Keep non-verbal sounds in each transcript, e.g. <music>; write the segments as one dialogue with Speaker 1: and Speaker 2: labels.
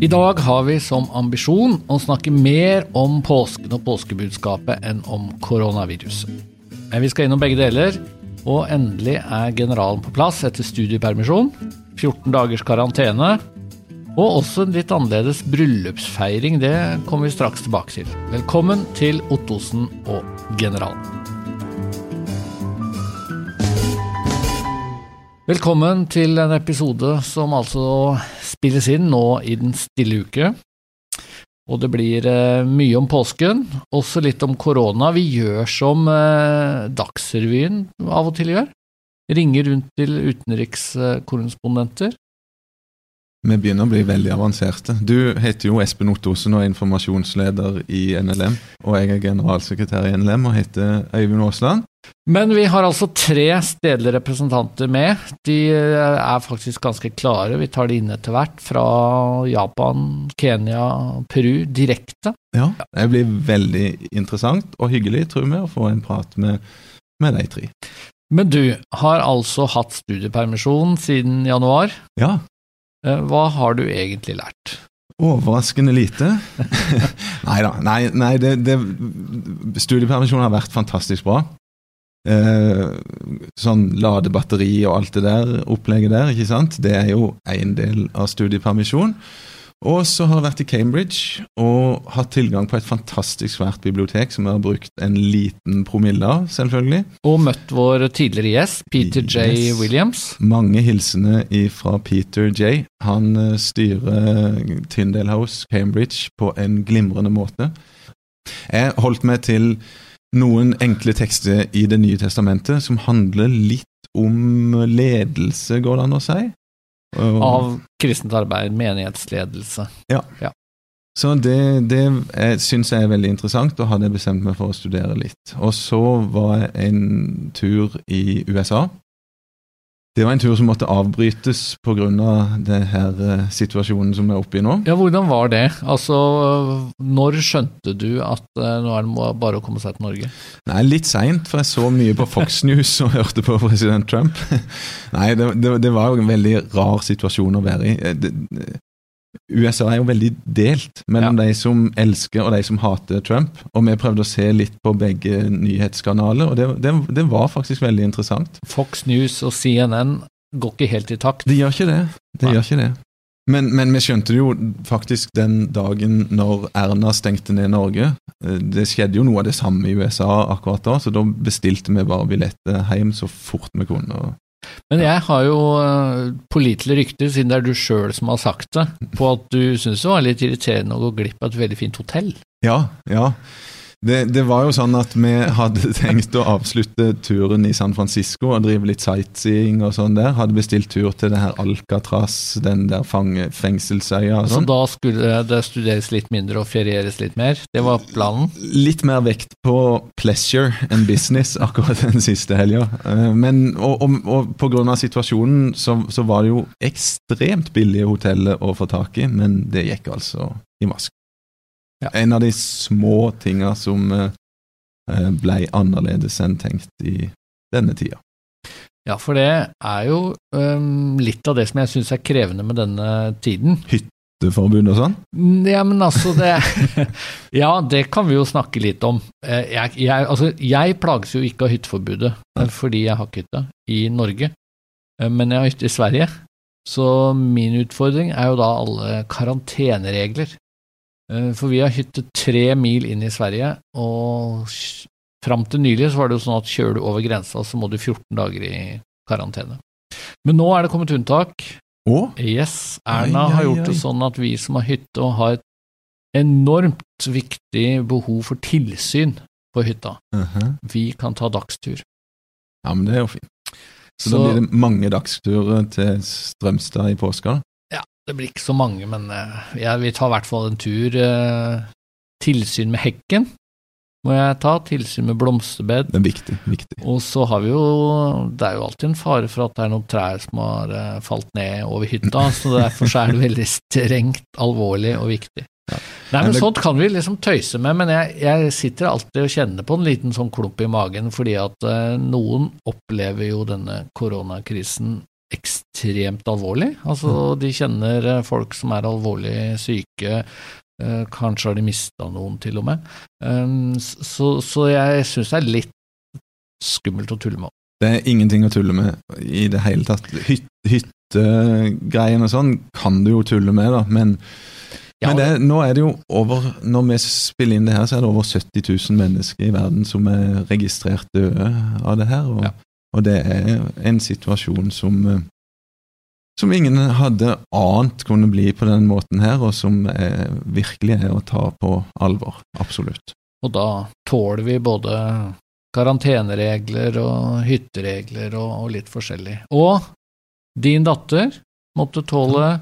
Speaker 1: I dag har vi som ambisjon å snakke mer om påsken og påskebudskapet enn om koronaviruset. Men vi skal innom begge deler, og endelig er generalen på plass etter studiepermisjon, 14 dagers karantene, og også en litt annerledes bryllupsfeiring. Det kommer vi straks tilbake til. Velkommen til Ottosen og generalen. Velkommen til en episode som altså spilles inn nå i den stille uke. Og det blir eh, mye om påsken, også litt om korona. Vi gjør som eh, Dagsrevyen av og til gjør. Ringer rundt til utenrikskorrespondenter.
Speaker 2: Vi begynner å bli veldig avanserte. Du heter jo Espen Ottosen og er informasjonsleder i NLM. Og jeg er generalsekretær i NLM og heter Øyvind Aasland.
Speaker 1: Men vi har altså tre stedlige representanter med. De eh, er faktisk ganske klare. Vi tar de inn etter hvert. Fra Japan, Kenya, Peru direkte.
Speaker 2: Ja, det blir veldig interessant og hyggelig, tror vi, å få en prat med, med de tre.
Speaker 1: Men du har altså hatt studiepermisjon siden januar.
Speaker 2: Ja,
Speaker 1: Eh, Hva har du egentlig lært?
Speaker 2: Overraskende lite. <laughs> <laughs> Neida, nei Nei, det, det Studiepermisjonen har vært fantastisk bra. Eh, sånn ladebatteri og alt det der opplegget der, ikke sant. Det er jo én del av studiepermisjon. Og så har jeg vært i Cambridge og hatt tilgang på et fantastisk svært bibliotek som jeg har brukt en liten promille av, selvfølgelig.
Speaker 1: Og møtt vår tidligere gjest, Peter J.
Speaker 2: Yes.
Speaker 1: Williams.
Speaker 2: Mange hilsener fra Peter J. Han eh, styrer Tyndale House, Cambridge, på en glimrende måte. Jeg holdt meg til noen enkle tekster i Det nye testamentet som handler litt om ledelse, går det an å si? Og-
Speaker 1: Av kristent arbeid, menighetsledelse. Ja.
Speaker 2: Så det, det syns jeg er veldig interessant, og hadde jeg bestemt meg for å studere litt. Og så var jeg en tur i USA. Det var en tur som måtte avbrytes pga. denne situasjonen som er oppe i nå.
Speaker 1: Ja, hvordan var det? Altså, når skjønte du at eh, nå er det bare å komme seg til Norge?
Speaker 2: Nei, litt seint, for jeg så mye på Fox <laughs> News og hørte på president Trump. <laughs> Nei, det, det, det var jo en veldig rar situasjon å være i. Eh, det, USA er jo veldig delt mellom de som elsker og de som hater Trump. Og vi prøvde å se litt på begge nyhetskanaler, og det, det, det var faktisk veldig interessant.
Speaker 1: Fox News og CNN går ikke helt i takt.
Speaker 2: Det gjør ikke det. Det gjør ikke det. Men, men vi skjønte det jo faktisk den dagen når Erna stengte ned Norge. Det skjedde jo noe av det samme i USA akkurat da, så da bestilte vi bare billetter hjem så fort vi kunne.
Speaker 1: Men jeg har jo eh, pålitelige rykter, siden det er du sjøl som har sagt det, på at du syns det var litt irriterende å gå glipp av et veldig fint hotell.
Speaker 2: Ja, ja. Det, det var jo sånn at vi hadde <laughs> tenkt å avslutte turen i San Francisco og drive litt sightseeing og sånn der. Hadde bestilt tur til det her Alcatraz, den der fange, fengselsøya og
Speaker 1: Så
Speaker 2: sånn.
Speaker 1: da skulle det studeres litt mindre og ferieres litt mer. Det var planen.
Speaker 2: Litt mer vekt på pleasure enn business <laughs> akkurat den siste helga. Eh, Men og, og, og på grunn av situasjonen så, så var det jo ekstremt billige hoteller å få tak i, men det gikk altså i vask.
Speaker 1: Ja.
Speaker 2: En av de små tinga som eh, eh, ble annerledes enn tenkt i denne tida.
Speaker 1: Ja, for det er jo um, litt av det som jeg syns er krevende med denne tiden.
Speaker 2: Hytteforbud og sånn?
Speaker 1: Mm, Ja, men altså det <laughs> Ja, det kan vi jo snakke litt om. Eh, Jeg, jeg, altså, jeg plages jo ikke av hytteforbudet Nei. fordi jeg har ikke hytte i Norge, eh, men jeg har hytte i Sverige. Så min utfordring er jo da alle karanteneregler. Eh, For vi har hytte tre mil inn i Sverige, og fram til nylig så var det jo sånn at kjører du over grensa, så må du 14 dager i karantene. Men nå er det kommet unntak.
Speaker 2: Å?
Speaker 1: Yes, Erna
Speaker 2: Ai,
Speaker 1: har
Speaker 2: ai,
Speaker 1: gjort det sånn at vi som har hytte og har et enormt viktig behov for tilsyn på hytta,
Speaker 2: Mhm.
Speaker 1: vi kan ta dagstur.
Speaker 2: Ja, men det er jo fint. Så,
Speaker 1: Så-
Speaker 2: da blir det mange dagsturer til Strømstad i påska?
Speaker 1: Ja, det blir ikke så mange, men jeg vil vi tar i hvert fall en tur. eh, tilsyn med hekken må jeg ta, tilsyn med blomsterbed.
Speaker 2: Det er viktig. viktig.
Speaker 1: Og så har vi jo Det er jo alltid en fare for at det er noen trær som har eh, falt ned over hytta, så derfor så er det veldig strengt, alvorlig og viktig. Nei, men Sånt kan vi liksom tøyse med, men jeg, jeg sitter alltid og kjenner på en liten sånn klump i magen, fordi at eh, noen opplever jo denne koronakrisen ekstremt alvorlig. Altså, de kjenner eh, folk som er alvorlig syke. eh, Kanskje har de mista noen, til og med. Um, Så, så jeg syns det er litt skummelt å tulle med.
Speaker 2: Det er ingenting å tulle med i det hele tatt. Hyt, Hyttegreiene og sånn kan du jo tulle med, da, men,
Speaker 1: Ja,
Speaker 2: men det, nå er det jo over Når vi spiller inn det her, så er det over 70 000 mennesker i verden som er registrert døde av det her, og,
Speaker 1: Ja.
Speaker 2: Og det er en situasjon som eh, som ingen hadde ant kunne bli på den måten her, og som er, virkelig er å ta på alvor. Absolutt.
Speaker 1: Og da tåler vi både karanteneregler og hytteregler og, og litt forskjellig. Og din datter måtte tåle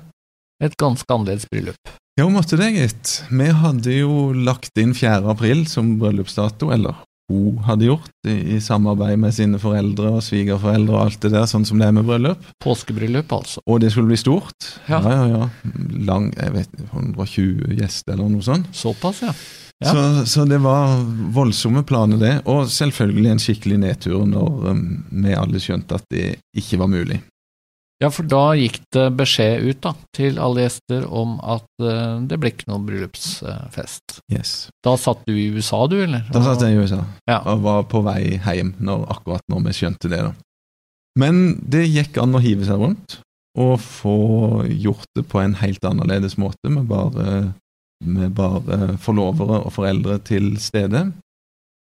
Speaker 1: et ganske annerledes bryllup.
Speaker 2: Ja, hun måtte det, gitt. Vi hadde jo lagt inn 4. april som bryllupsdato, eller hun hadde gjort, i, i samarbeid med sine foreldre og svigerforeldre og alt det der, sånn som det er med bryllup.
Speaker 1: Påskebryllup, altså.
Speaker 2: Og det skulle bli stort.
Speaker 1: Ja.
Speaker 2: ja, ja. ja. Lang, jeg vet 120 gjester eller noe sånt.
Speaker 1: Såpass, ja. Ja.
Speaker 2: Så, så det var voldsomme planer, det. Og selvfølgelig en skikkelig nedtur når um, vi alle skjønte at det ikke var mulig.
Speaker 1: Ja, for da gikk det beskjed ut da, til alle gjester om at uh, det ble ikke noen bryllupsfest.
Speaker 2: Yes.
Speaker 1: Da satt du i USA, du, eller?
Speaker 2: Da satt jeg i USA.
Speaker 1: Ja.
Speaker 2: og var på vei hjem når, akkurat når vi skjønte det. da. Men det gikk an å hive seg rundt og få gjort det på en helt annerledes måte, med bare, med bare forlovere og foreldre til stede.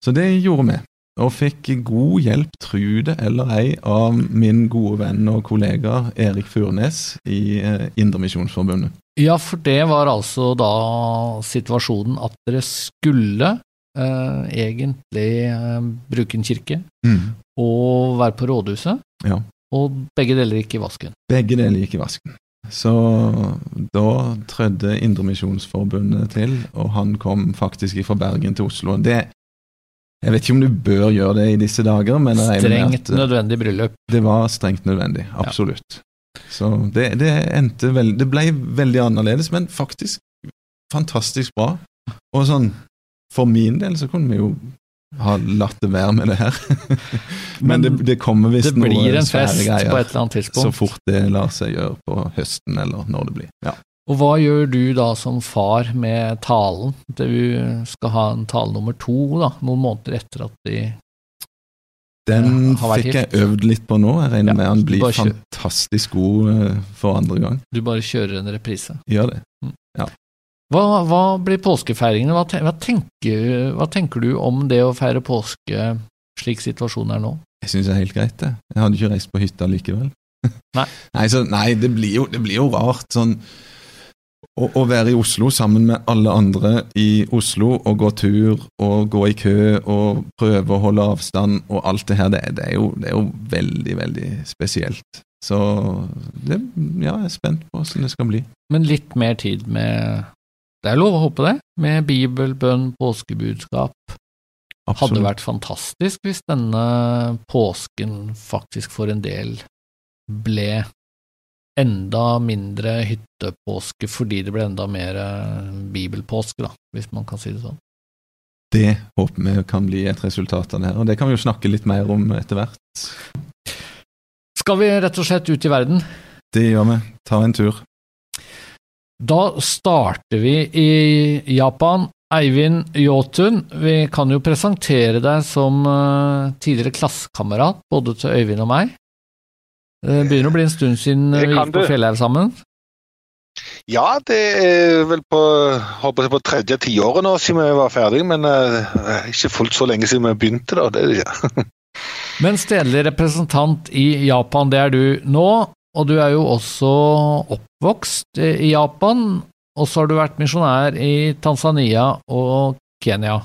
Speaker 2: Så det gjorde vi, og fikk god hjelp, tru det eller ei, av min gode venn og kollega Erik Furnes i eh, Indremisjonsforbundet.
Speaker 1: Ja, for det var altså da situasjonen at dere skulle eh, egentlig eh, bruke en kirke og være på rådhuset,
Speaker 2: Ja.
Speaker 1: og begge deler gikk i vasken.
Speaker 2: Begge deler gikk i vasken. Så da trødde Indremisjonsforbundet til, og han kom faktisk fra Bergen til Oslo. Det, jeg vet ikke om du bør gjøre det i disse dager, men
Speaker 1: Strengt
Speaker 2: eh,
Speaker 1: nødvendig bryllup.
Speaker 2: det var strengt nødvendig. Absolutt. Så det, det endte vel Det ble veldig annerledes, men faktisk fantastisk bra. Og sånn, for min del så kunne vi jo ha latt det være med det her. men, <laughs>
Speaker 1: Men
Speaker 2: det, det kommer visst
Speaker 1: Det blir en
Speaker 2: svære
Speaker 1: fest
Speaker 2: greier
Speaker 1: på et eller annet
Speaker 2: så fort det lar seg gjøre på høsten, eller når det blir. Ja.
Speaker 1: Og hva gjør du da som far med talen? Du skal ha en tale nummer to, da, noen måneder etter at de
Speaker 2: Den
Speaker 1: Ja,
Speaker 2: fikk jeg øvd litt på nå. Jeg regner
Speaker 1: Ja,
Speaker 2: med han blir fantastisk god eh, for andre gang.
Speaker 1: Du bare kjører en reprise.
Speaker 2: Gjør det.
Speaker 1: Hva, hva blir påskefeiringene? Hva, hva, tenker, hva tenker du om det å feire påske slik situasjonen er nå?
Speaker 2: Jeg syns det er helt greit, det. Jeg hadde ikke reist på hytta likevel.
Speaker 1: Nei. <laughs>
Speaker 2: nei, så, nei det, blir jo, det blir jo rart sånn å, å være i Oslo sammen med alle andre i Oslo og gå tur og gå i kø og prøve å holde avstand og alt det her, det, det, er, jo, det er jo veldig, veldig spesielt. Så det, ja, jeg er spent på hvordan det skal bli.
Speaker 1: Men litt mer tid med Det er lov å håpe det, med bibel, bønn, påskebudskap. Hadde vært fantastisk hvis denne påsken faktisk for en del ble enda mindre hyttepåske fordi det ble enda mer eh, bibelpåske, da, hvis man kan si det sånn.
Speaker 2: Det håper vi kan bli et resultat av det her, og det kan vi jo snakke litt mer om etter hvert.
Speaker 1: Skal vi rett og slett ut i verden?
Speaker 2: Det gjør vi. Ta en tur.
Speaker 1: Da starter vi i Japan. Eivind Jåtun, vi kan jo presentere deg som eh, tidligere klassekamerat både til Øyvind og meg. Det begynner å bli en stund siden vi gikk på. Fjellhaug sammen.
Speaker 3: Ja, det er vel på, håper jeg på tredje tiåret nå siden vi var ferdig, men uh, ikke fullt så lenge siden vi begynte, da. Det er det ikke. <laughs>
Speaker 1: Men stedlig representant i Japan, det er du nå, og du er jo også oppvokst i Japan, og så har du vært misjonær i Tanzania og Kenya.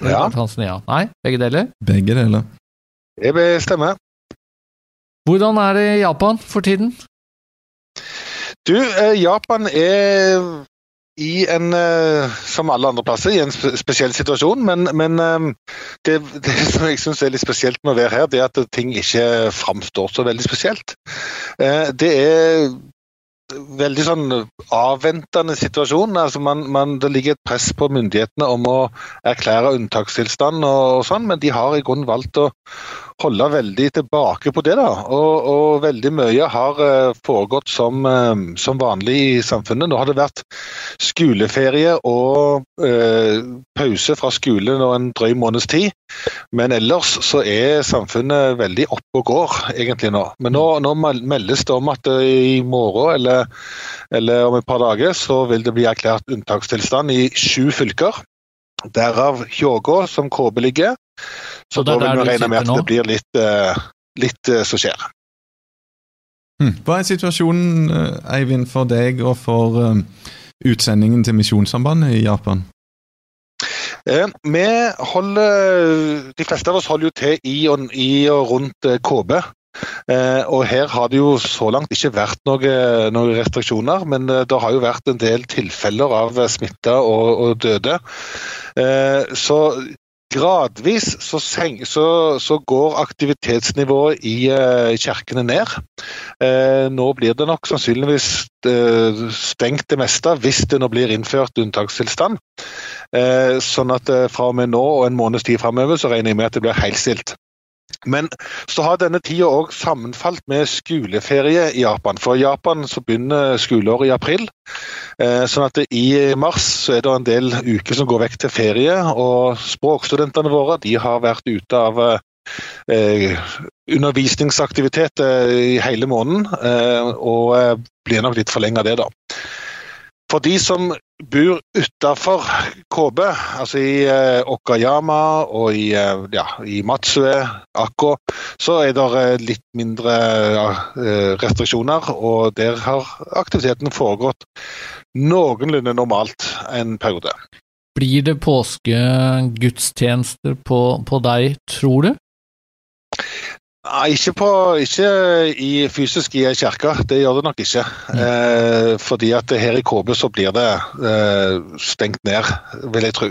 Speaker 3: Ja.
Speaker 1: Tanzania. Nei, begge deler.
Speaker 2: Begge deler.
Speaker 3: Det bestemmer.
Speaker 1: Hvordan er det i Japan for tiden?
Speaker 3: Du, eh, Japan er i en, eh, som alle andre plasser, i en spe- spesiell situasjon, men, men eh, det, det som jeg syns er litt spesielt med å være her, det er at ting ikke framstår så veldig spesielt. Det er veldig sånn avventende situasjon. Altså man, man, det ligger et press på myndighetene om å erklære unntakstilstand og, og sånn, men de har i grunnen valgt å holde veldig tilbake på det. da, Og, og veldig mye har uh, foregått som, uh, som, vanlig i samfunnet. Nå har det vært skoleferie og eh, pause fra skolen og en drøy måneds tid. Men ellers så er samfunnet veldig oppe og går egentlig nå. Men nå, nå meldes det om at i morgen eller, eller om et par dager så vil det bli erklært unntakstilstand i sju fylker. Derav Hjågå, som KB ligger. Så da vil vi regne med at det blir litt, uh, litt uh, som skjer.
Speaker 2: Hm. Hva er situasjonen, eh, Eivind, for deg og for utsendingen til Misjonssambandet i Japan?
Speaker 3: Eh, vi holder, De fleste av oss holder jo til i og, i og rundt KB. Eh, og Her har det jo så langt ikke vært noen noe restriksjoner, men det har jo vært en del tilfeller av smitta og, og, døde. Eh, så Gradvis så, så, så, går aktivitetsnivået i kirkene ned. Nå blir det nok sannsynligvis stengt det meste, hvis det nå blir innført unntakstilstand. sånn at fra og med nå og en måneds tid framover så regner jeg med at det blir helt stilt. Men så har denne tida òg sammenfalt med skoleferie i Japan. For i Japan så begynner skoleåret i april. Eh, sånn at i mars så er det en del uker som går vekk til ferie. Og språkstudentene våre de har vært ute av eh, undervisningsaktivitet i hele måneden. Eh, og blir nok litt forlenga det, da. For de som bor utafor KB, altså i eh, Okayama og i, eh, ja, i Matsue, Akko, så er det eh, litt mindre restriksjoner. Og der har aktiviteten foregått noenlunde normalt en periode.
Speaker 1: Blir det påskegudstjenester på, på deg, tror du?
Speaker 3: Nei, ikke, på, ikke i, fysisk i ei kirke, det gjør det nok ikke. Mm. Eh, fordi at her i KB så blir det eh, stengt ned, vil jeg tro.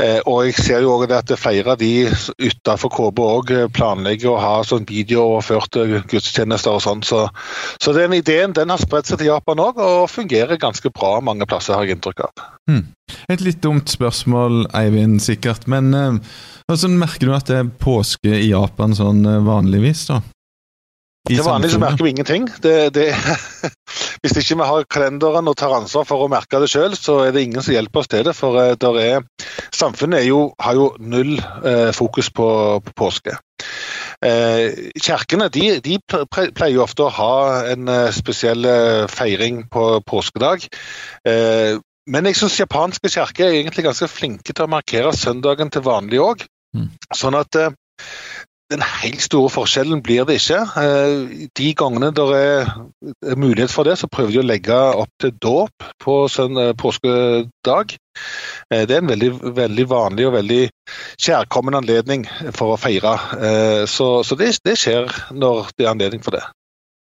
Speaker 3: Eh, og jeg ser jo også at flere av de utenfor KB òg planlegger å ha sånn videooverførte gudstjenester og sånn. Så, så, den ideen den har spredt seg til Japan òg, og fungerer ganske bra mange plasser, har jeg inntrykk av.
Speaker 2: Hmm. Et litt dumt spørsmål, Eivind, sikkert. men eh, Hvordan merker du at det er påske i Japan sånn eh, vanligvis, da?
Speaker 3: Til vanlig så merker vi ingenting. Det, det, <laughs> hvis ikke vi har kalenderen og tar ansvar for å merke det sjøl, så er det ingen som hjelper oss til det. For eh, er, samfunnet jo, har jo null eh, fokus på, på påske. Eh, kirkene de, de, pleier ofte å ha en eh, spesiell feiring på påskedag. Eh, men jeg syns japanske kirker er egentlig ganske flinke til å markere søndagen til vanlig òg. Mm. Sånn at eh, den helt store forskjellen blir det ikke. Eh, de gangene det er mulighet for det, så prøver de å legge opp til dåp på eh, påskedag. Det er en veldig, veldig, vanlig og veldig kjærkommen anledning for å feire. Så, så det, det, skjer når det er anledning for det.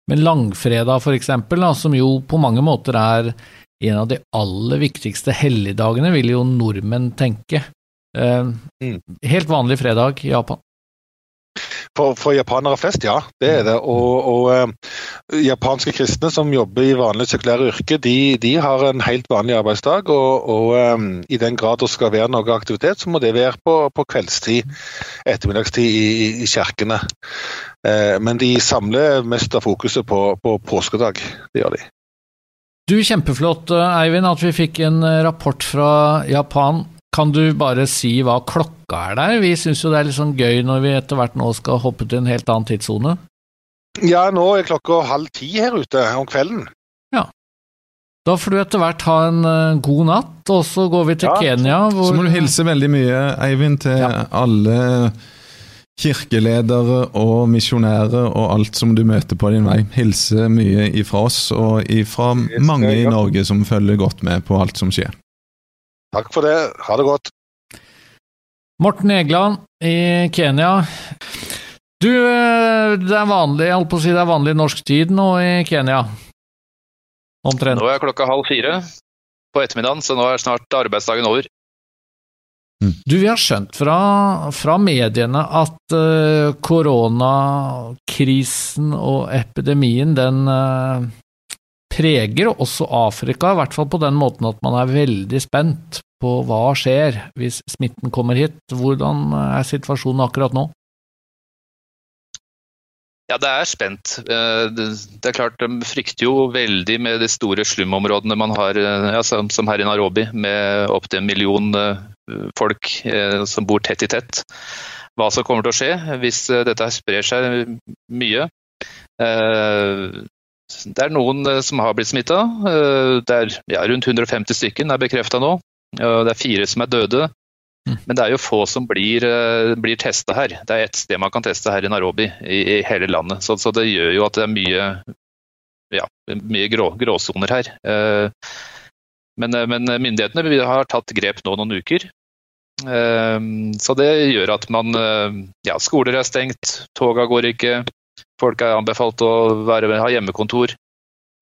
Speaker 1: Men langfredag f.eks., som jo på mange måter er en av de aller viktigste helligdagene, vil jo nordmenn tenke. Eh, mm. Helt vanlig fredag i Japan.
Speaker 3: For, for, japanere flest, ja. Det er det. Og, og uh, japanske kristne som jobber i vanlig sekulære yrke, de, de, har en helt vanlig arbeidsdag. Og, og um, i den grad det skal være noe aktivitet, så må det være på, på kveldstid, ettermiddagstid i, i, i kirkene. Uh, men de samler mest av fokuset på, på påskedag. Det gjør de.
Speaker 1: Du, Kjempeflott, Eivind, at vi fikk en rapport fra Japan kan du bare si hva klokka er der? Vi syns jo det er litt sånn gøy når vi etter hvert nå skal hoppe til en helt annen tidssone.
Speaker 3: Ja, nå er klokka halv ti her ute om kvelden.
Speaker 1: Ja. Da får du etter hvert ha en uh, god natt, og så går vi til ja. Kenya.
Speaker 2: Hvor... Så må du hilse veldig mye, Eivind, til ja. alle kirkeledere og misjonærer og alt som du møter på din vei. Hilse mye ifra oss og ifra mange i Norge som følger godt med på alt som skjer.
Speaker 3: Takk for det. Ha det godt.
Speaker 1: Morten Egeland i Kenya. Du, eh, det er vanlig, jeg holdt på å si det er vanlig norsk tid nå i Kenya?
Speaker 4: Omtrent. Nå er klokka halv fire på ettermiddagen, så nå er snart arbeidsdagen over.
Speaker 1: Mm. Du, vi har skjønt fra, fra mediene at uh, koronakrisen og epidemien, den uh, preger også Afrika, i hvert fall på den måten at man er veldig spent på hva skjer hvis smitten kommer hit. Hvordan er situasjonen akkurat nå?
Speaker 4: Ja, det er spent. Eh, det er klart, De frykter jo veldig med de store slumområdene man har, eh, ja, som her i Nairobi, med opptil en million eh, folk som bor tett i tett. Hva som kommer til å skje hvis dette sprer seg mye. Det er noen som har blitt smitta. Er ja, rundt 150 stykker er bekrefta nå. Det er fire som er døde. Mm. Men det er jo få som blir, uh, blir testa her. Det er ett sted man kan teste her i Nairobi, i, i hele landet. Så, så, det gjør jo at det er mye, ja, mye grå, gråsoner her. Men, men, myndighetene har tatt grep nå noen uker. Så det gjør at man Ja, skoler er stengt, toga går ikke. Folk er anbefalt å være, ha hjemmekontor.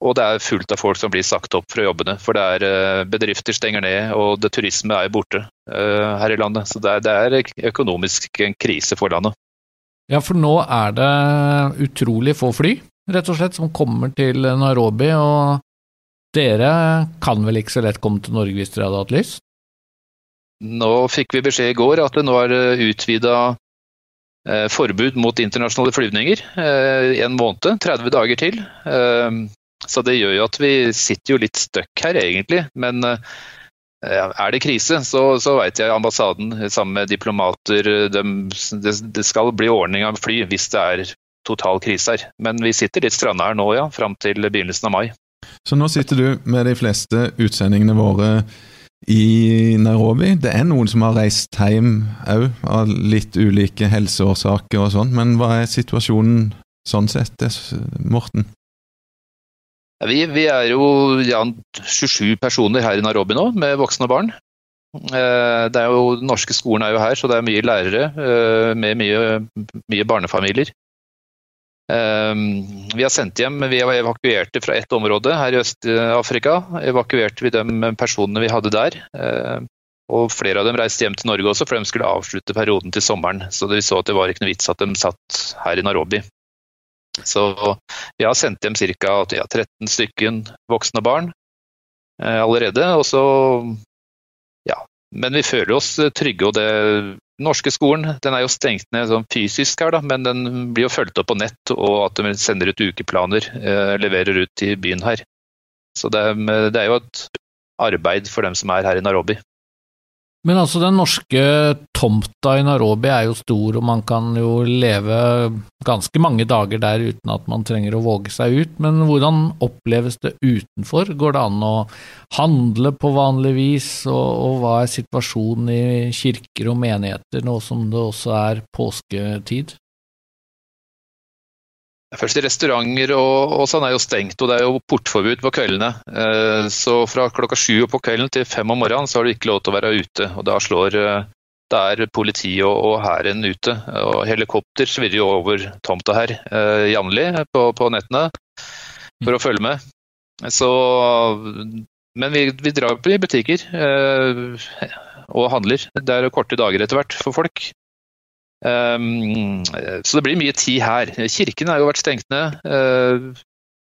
Speaker 4: Og det er fullt av folk som blir sagt opp fra jobbene. For det er eh, bedrifter stenger ned, og det, turisme er borte uh, her i landet. Så det er, det er økonomisk en krise for landet.
Speaker 1: Ja, for nå er det utrolig få fly, rett og slett, som kommer til Nairobi. Og dere kan vel ikke så lett komme til Norge hvis dere hadde hatt lyst?
Speaker 4: Nå fikk vi beskjed i går at det nå er utvida eh, forbud mot internasjonale flyvninger eh, en måned, 30 dager til. Så det gjør jo at vi sitter jo litt stuck her, egentlig. Men eh, er det krise, så, så vet jeg ambassaden sammen med diplomater de, det, skal bli ordning av fly hvis det er total krise her. Men vi sitter litt stranda her nå, ja. Fram til begynnelsen av mai.
Speaker 2: Så nå sitter du med de fleste utsendingene våre i Nairobi. Det er noen som har reist hjem òg, av litt ulike helseårsaker og sånn. Men hva er situasjonen sånn sett, Morten?
Speaker 4: Vi, vi er jo ja, 27 personer her i Nairobi nå, med voksne og barn. Eh, jo, den norske skolen er jo her, så det er mye lærere eh, med mye, mye barnefamilier. Eh, vi har sendt hjem, vi evakuerte fra ett område her i Øst-Afrika. Evakuerte vi de personene vi hadde der. Og flere av dem reiste hjem til Norge også, for de skulle avslutte perioden til sommeren. Så vi så at det var ikke noe vits at de satt her i Nairobi. Så vi har sendt hjem ca. 13 stykken voksne barn eh, allerede. Og så. Men vi føler oss trygge. og det norske skolen den er jo stengt ned sånn fysisk, her, da, men den blir jo fulgt opp på nett, og at de sender ut ukeplaner, eh, leverer ut til byen her. Så det, det er jo et arbeid for dem som er her i Nairobi.
Speaker 1: Men altså, den norske tomta i Nairobi er jo stor, og man kan jo leve ganske mange dager der uten at man trenger å våge seg ut. Men hvordan oppleves det utenfor? Går det an å handle på vanlig vis, og, og hva er situasjonen i kirker og menigheter nå som det også er påsketid?
Speaker 4: Først Restauranter og, og, sånn er jo stengt, og det er jo portforbud på kveldene. Eh, så fra klokka sju på kvelden til fem om morgenen så har du ikke lov til å være ute. og Da slår eh, da er politiet og, og hæren ute. og Helikopter svirrer jo over tomta her eh, jevnlig på, på, nettene for å følge med. Så, men vi, vi drar i butikker eh, og handler. Det er korte dager etter hvert for folk. Um, så det blir mye tid her. Kirken har jo vært stengt ned uh,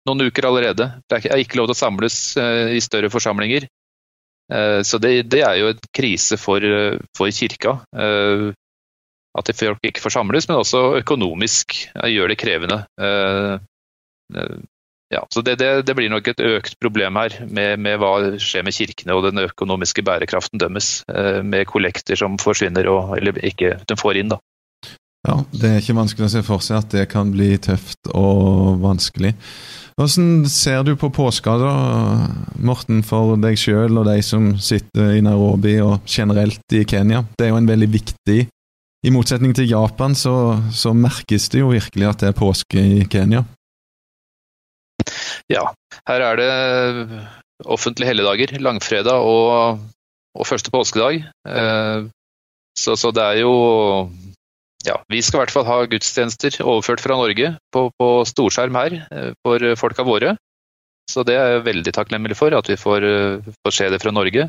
Speaker 4: noen uker allerede. Det er ikke lov til å samles uh, i større forsamlinger. Uh, så det, det, er jo en krise for, for kirka. at folk ikke får samles, men også økonomisk gjør det krevende. Ja, så det, det, det, blir nok et økt problem her med, med, hva skjer med kirkene og den økonomiske bærekraften dømmes, med kollekter som forsvinner og eller ikke de får inn. da.
Speaker 2: Ja, Det er ikke vanskelig å se for seg at det kan bli tøft og vanskelig. Hvordan ser du på påska, da, Morten, for deg sjøl og de som sitter i Nairobi og generelt i Kenya? Det er jo en veldig viktig I motsetning til Japan, så, så merkes det jo virkelig at det er påske i Kenya.
Speaker 4: Ja, her er det offentlige helligdager, langfredag og, og første påskedag. Eh, så, så det er jo ja, vi skal i hvert fall ha gudstjenester overført fra Norge på, på storskjerm her eh, for folka våre. Så det er jeg veldig takknemlig for, at vi får, eh, får se det fra Norge.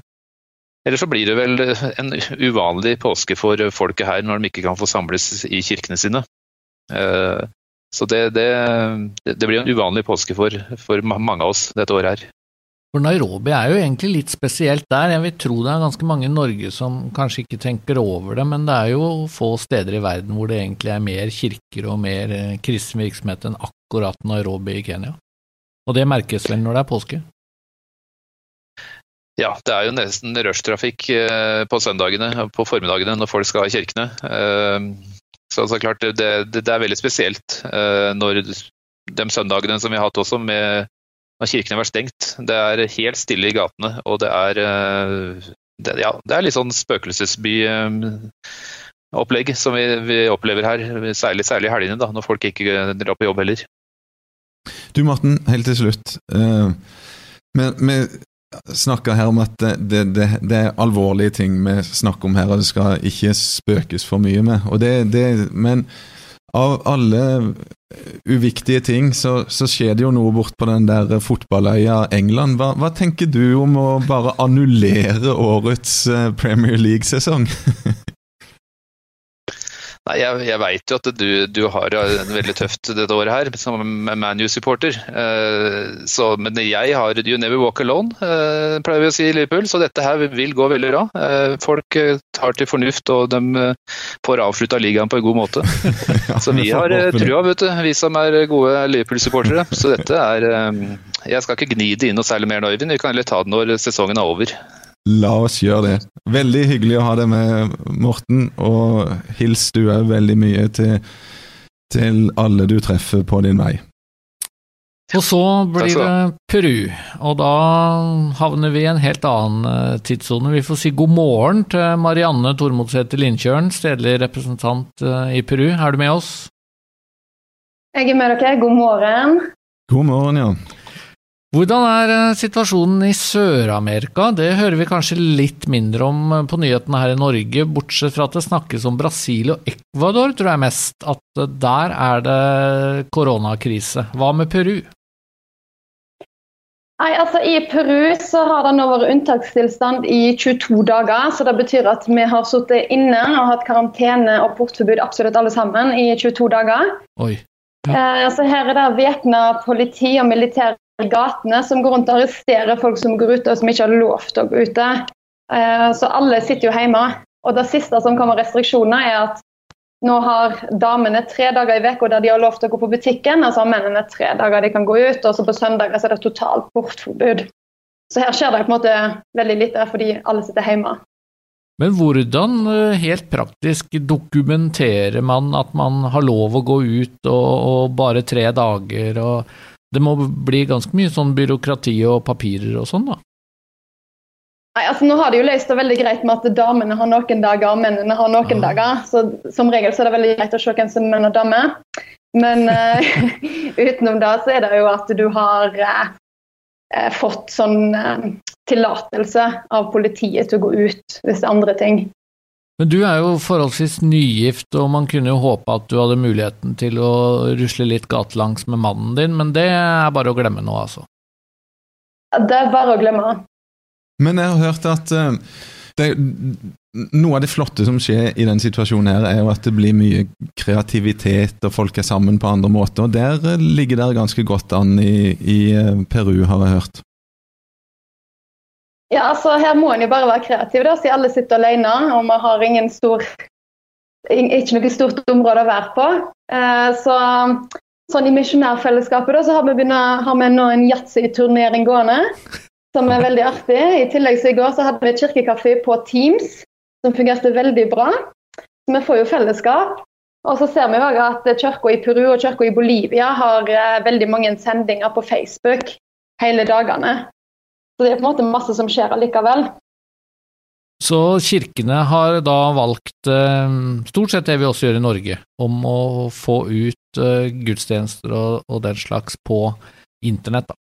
Speaker 4: Eller så blir det vel en uvanlig påske for folket her når de ikke kan få samles i kirkene sine. Eh, Så det, det, det blir en uvanlig påske for, for mange av oss dette året her.
Speaker 1: For Nairobi er jo egentlig litt spesielt der. Jeg vil tro det er ganske mange i Norge som kanskje ikke tenker over det, men det er jo få steder i verden hvor det egentlig er mer kirker og mer eh, kristen virksomhet enn akkurat Nairobi i Kenya. Og det merkes vel når det er påske?
Speaker 4: Ja, det er jo nesten rushtrafikk eh, på søndagene på formiddagene når folk skal i kirkene. Eh, så altså, klart, det, det, det, er veldig spesielt når de søndagene som vi har hatt også, med når kirkene vært stengt. Det er helt stille i gatene, og det er, eh, det, ja, det er litt sånn spøkelsesby-opplegg som vi, vi, opplever her. Særlig, særlig i helgene, da, når folk ikke drar på jobb heller.
Speaker 2: Du Morten, helt til slutt. Vi, snakker her om at det, det, det, er alvorlige ting vi snakker om her, og det skal ikke spøkes for mye med. Det, men av alle uviktige ting, så, så, skjer det jo noe bort på den der fotballøya England. Hva, hva tenker du om å bare annullere årets eh, Premier League-sesong? <laughs>
Speaker 4: Nei, Jeg, jeg veit jo at du, du, har en veldig tøft dette året her som ManU-supporter. Uh, men jeg har You never walk alone, uh, pleier vi å si i Liverpool, så dette her vil gå veldig bra. Uh, folk tar til fornuft, og de får avslutta ligaen på en god måte. <laughs> Så vi har trua, vet du, vi som er gode Liverpool-supportere. Så dette er Jeg skal ikke gni det inn noe særlig mer nå, Øyvind. Vi kan heller ta det når sesongen er over.
Speaker 2: La oss gjøre det. Veldig hyggelig å ha deg med, Morten. Og hils du òg veldig mye til, til, alle du treffer på din vei.
Speaker 1: Og så blir det Peru, og da havner vi i en helt annen eh, tidssone. Vi får si god morgen til Marianne Tormodsæter Lindkjørn, stedlig representant eh, i Peru. Er du med oss?
Speaker 5: Jeg er med dere. God morgen.
Speaker 2: God morgen, ja.
Speaker 1: Hvordan er eh, situasjonen i Sør-Amerika? Det hører vi kanskje litt mindre om eh, på nyhetene her i Norge, bortsett fra at det snakkes om Brasil og Ecuador, tror jeg mest. At eh, der er det koronakrise. Hva med Peru?
Speaker 5: Nei, altså I Peru så har det nå vært unntakstilstand i 22 dager. så Det betyr at vi har sittet inne og hatt karantene og portforbud absolutt alle sammen i 22 dager.
Speaker 1: Oi.
Speaker 5: Ja. Eh, altså her er det væpna politi og militære gatene som går rundt og arresterer folk som går ute og som ikke har lov til å gå ute. Eh, så alle sitter jo hjemme. Og det siste som kommer restriksjoner, er at nå har damene tre dager i uka der de har lov til å gå på butikken, og så har mennene tre dager de kan gå ut, og så på søndager er det totalt portforbud. Så her skjer det på en måte veldig lite fordi alle sitter hjemme.
Speaker 1: Men hvordan eh, helt praktisk dokumenterer man at man har lov å gå ut og, og bare tre dager? og det må bli ganske mye sånn byråkrati og papirer og sånn, da?
Speaker 5: Nei, altså Nå har de jo løst det veldig greit med at damene har noen dager og mennene har noen ja. dager. Så Som regel så er det veldig greit å se hvem som er menn og dame. Men uh, <laughs> utenom det så er det jo at du har uh, fått sånn uh, tillatelse av politiet til å gå ut hvis det er andre ting.
Speaker 1: Men du er jo forholdsvis nygift, og man kunne jo håpe at du hadde muligheten til å rusle litt gatelangs med mannen din, men det er bare å glemme nå, altså.
Speaker 5: Det er bare å glemme.
Speaker 2: Men jeg har hørt at uh, det, noe av det flotte som skjer i den situasjonen her, er jo at det blir mye kreativitet, og folk er sammen på andre måter. og Der ligger det ganske godt an i, i eh, Peru, har jeg hørt.
Speaker 5: Ja, altså Her må en jo bare være kreativ, da, siden alle sitter alene og vi har ingen stor, ikke noe stort område å være på. Eh, så sånn I misjonærfellesskapet da, så har vi, begynner, har vi nå en yatzy-turnering gående, som er veldig artig. I tillegg så i går så hadde vi kirkekaffe på Teams, som fungerte veldig bra. Så vi får jo fellesskap. Og så ser vi også at kirka i Peru og kirka i Bolivia har eh, veldig mange sendinger på Facebook hele dagene. Så det er på en måte masse som skjer allikevel.
Speaker 1: Så kirkene har da valgt, eh, stort sett det vi også gjør i Norge, om å få ut eh, gudstjenester og, og den slags på internett, da.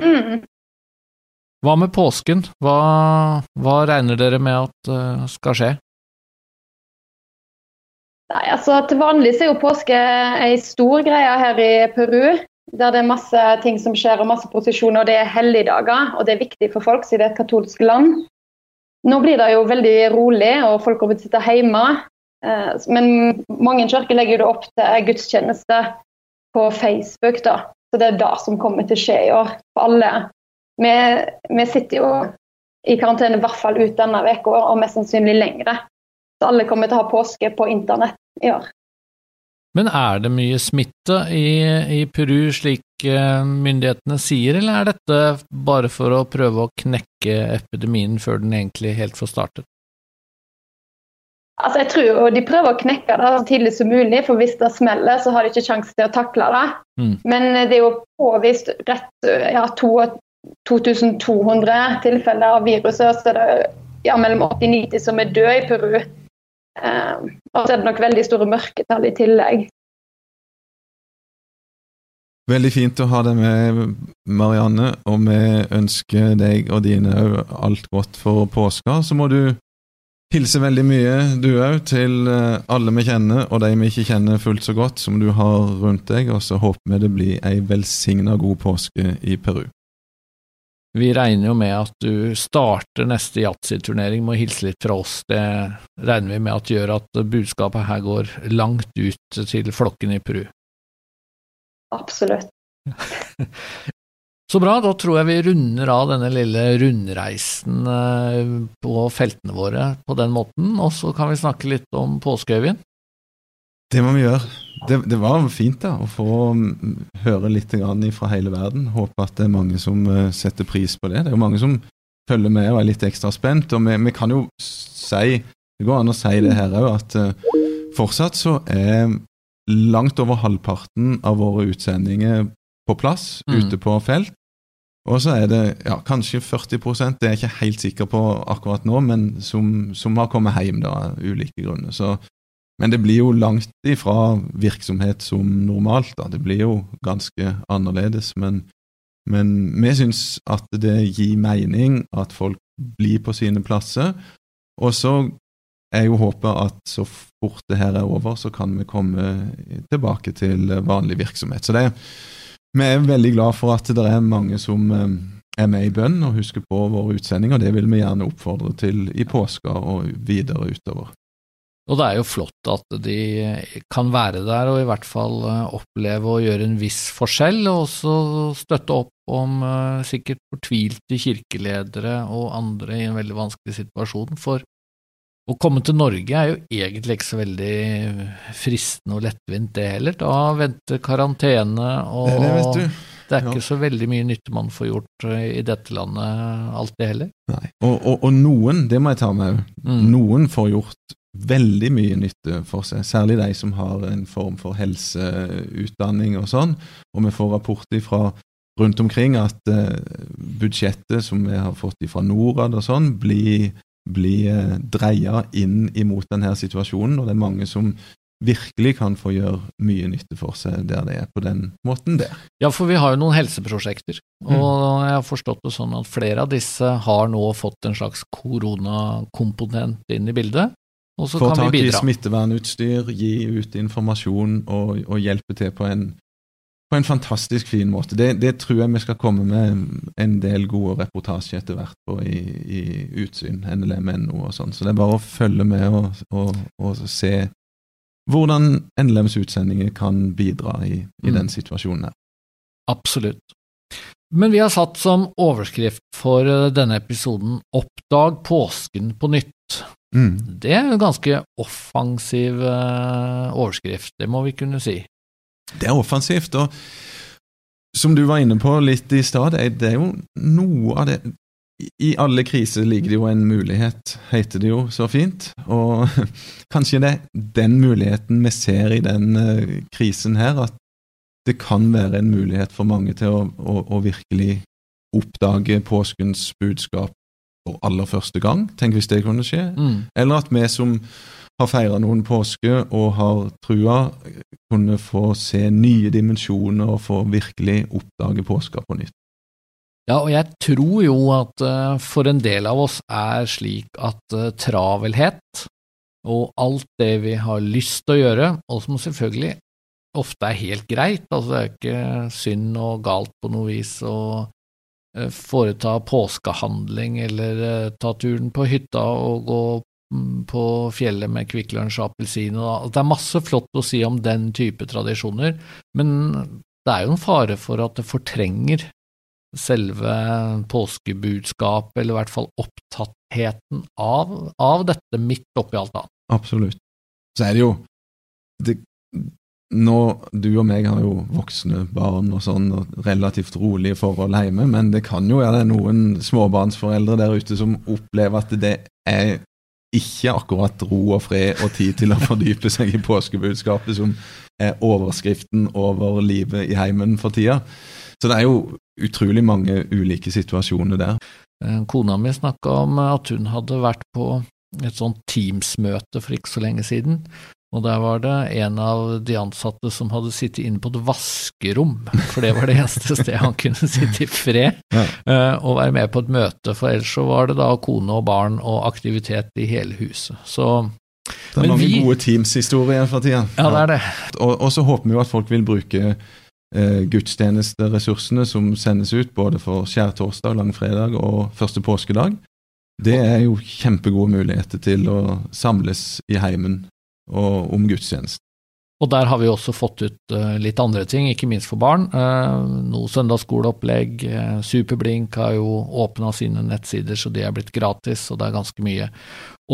Speaker 5: Mm.
Speaker 1: Hva med påsken? Hva, hva, regner dere med at uh, skal skje?
Speaker 5: Nei, altså Til vanlig er jo påske ei stor greie her i Peru der det er masse ting som skjer og masse prosesjoner. og Det er helligdager, og det er viktig for folk siden det er et katolsk land. Nå blir det jo veldig rolig, og folk kommer til å sitte hjemme. Eh, men mange kirker legger det opp til gudstjeneste på Facebook, da. Så det er det som kommer til å skje i år for alle. Vi, vi sitter jo i karantene i hvert fall ut denne uka, og mest sannsynlig lengre. Så alle kommer til å ha påske på internett i år.
Speaker 1: Men er det mye smitte i, i Peru, slik eh, myndighetene sier, eller er dette bare for å prøve å knekke epidemien før den egentlig helt får startet?
Speaker 5: Altså, jeg tror De prøver å knekke det så tidlig som mulig, for hvis det smeller, så har de ikke sjanse til å takle det. Mm. Men det er jo påvist rett ja, 2200 tilfeller av viruset, så det er ja, mellom 80 og 90 som er døde i Peru. Eh, og så er det nok veldig store mørketall i tillegg.
Speaker 2: Veldig fint å ha deg med, Marianne, og vi ønsker deg og dine òg alt godt for påska. Så må du hilse veldig mye, du òg, til eh, alle vi kjenner, og de vi ikke kjenner fullt så godt som du har rundt deg, og så håper vi det blir ei velsigna god påske i Peru.
Speaker 1: Vi regner jo med at du starter neste yatzy-turnering med å hilse litt fra oss. Det regner vi med at gjør at budskapet her går langt ut til flokken i Peru.
Speaker 5: Absolutt. <laughs>
Speaker 1: Så bra, da tror jeg vi runder av denne lille rundreisen eh, på feltene våre på den måten, og så kan vi snakke litt om påske, Øyvind.
Speaker 2: Det må vi gjøre. Det, det, var fint da, å få mm, høre litt fra hele verden. Håper at det er mange som eh, setter pris på det. Det er jo mange som følger med og er litt ekstra spent. Og vi, vi kan jo si, det går an å si det her òg, at uh, fortsatt så er langt over halvparten av våre utsendinger på plass mm. ute på felt. Og så er det ja, kanskje 40% det er jeg ikke helt sikker på akkurat nå, men som, som har kommet hjem da, av ulike grunner. Så, men det blir jo langt ifra virksomhet som normalt. da, Det blir jo ganske annerledes. Men, men vi syns at det gir mening at folk blir på sine plasser. Og så er jo håpet at så fort det her er over, så kan vi komme tilbake til vanlig virksomhet. Så det vi er veldig glad for at det er mange som eh, er med i bønn og husker på våre utsendinger. Det vil vi gjerne oppfordre til i påska og videre utover.
Speaker 1: Og det er jo flott at de kan være der og i hvert fall eh, oppleve å gjøre en viss forskjell, og også støtte opp om uh, sikkert fortvilte kirkeledere og andre i en veldig vanskelig situasjon. For å komme til Norge er jo egentlig ikke så veldig fristende og lettvint, det heller. Da venter karantene, og det, det, det er ikke ja. så veldig mye nytte man får gjort eh, i dette landet alltid heller.
Speaker 2: Nei, og, og, og noen, det må jeg ta med, mm. noen får gjort veldig mye nytte for seg, særlig de som har en form for helseutdanning og sånn. Og vi får rapporter fra rundt omkring at uh, budsjettet som vi har fått fra Norad og sånn, blir bli eh, dreia inn imot denne situasjonen, og det er mange som virkelig kan få gjøre mye nytte for seg der det er på den måten der.
Speaker 1: Ja, for vi har jo noen helseprosjekter, og mm. jeg har forstått det sånn at flere av disse har nå fått en slags koronakomponent inn i bildet. Og så
Speaker 2: Få
Speaker 1: kan
Speaker 2: vi
Speaker 1: bidra.
Speaker 2: Få tak i smittevernutstyr, gi ut informasjon og, og hjelpe til på en på en fantastisk fin måte. Det, det, tror jeg vi skal komme med en del gode reportasjer etter hvert på i, i Utsyn, NLM.no og sånn. Så det er bare å følge med og, og, og se hvordan NLMs utsendinger kan bidra i, i mm. den situasjonen her.
Speaker 1: Absolutt. Men vi har satt som overskrift for eh, denne episoden 'Oppdag påsken på nytt'. Mm. Det er en ganske offensiv uh, overskrift, det må vi kunne si.
Speaker 2: Det er offensivt. og Som du var inne på litt i stad, det er jo noe av det I alle kriser ligger det jo en mulighet, heter det jo så fint. Og <laughs> kanskje det er den muligheten vi ser i den uh, krisen her, at det kan være en mulighet for mange til å, å, å virkelig oppdage påskens budskap for aller første gang. Tenk hvis det kunne skje. Mm. Eller at vi som har feira noen påske og har trua, kunne få se nye dimensjoner og få virkelig oppdage påska på nytt.
Speaker 1: Ja, og jeg tror jo at uh, for en del av oss er slik at uh, travelhet og alt det vi har lyst til å gjøre, og som selvfølgelig ofte er helt greit, altså det er ikke synd og galt på noe vis uh, foreta påskehandling eller ta turen på hytta og gå mm, på fjellet med Kvikk Lunsj og appelsin. Det er masse flott å si om den type tradisjoner, men det er jo en fare for at det fortrenger selve påskebudskapet, eller i hvert fall opptattheten av, av dette midt oppi alt annet.
Speaker 2: Absolutt. Så er det jo det, nå, Du og meg har jo voksne barn og sånn, og relativt rolige forhold hjemme, men det kan jo være noen småbarnsforeldre der ute som opplever at det er ikke akkurat ro og fred og tid til å fordype seg i påskebudskapet som er overskriften over livet i heimen for tida. Så det er jo utrolig mange ulike situasjoner der.
Speaker 1: Eh, kona mi snakka om at hun hadde vært på et sånt Teams-møte for ikke så lenge siden, og der var det en av de ansatte som hadde sittet inne på et vaskerom, for det var det eneste <laughs> stedet han kunne sitte i fred
Speaker 2: Ja.
Speaker 1: eh, og være med på et møte, for ellers så var det da kone og barn og aktivitet i hele huset. Så
Speaker 2: Det er mange
Speaker 1: vi-
Speaker 2: gode Teams-historier for tida.
Speaker 1: ja, det er det.
Speaker 2: Og, og så håper vi jo at folk vil bruke eh, gudstjenesteressursene som sendes ut, både for skjærtorsdag, langfredag og første påskedag. Det er jo kjempegode muligheter til å samles i heimen og om gudstjenesten.
Speaker 1: Og der har vi også fått ut eh, litt andre ting, ikke minst for barn. Uh, noe søndagsskoleopplegg. eh, Superblink har jo åpna sine nettsider, så det er blitt gratis, og det er ganske mye.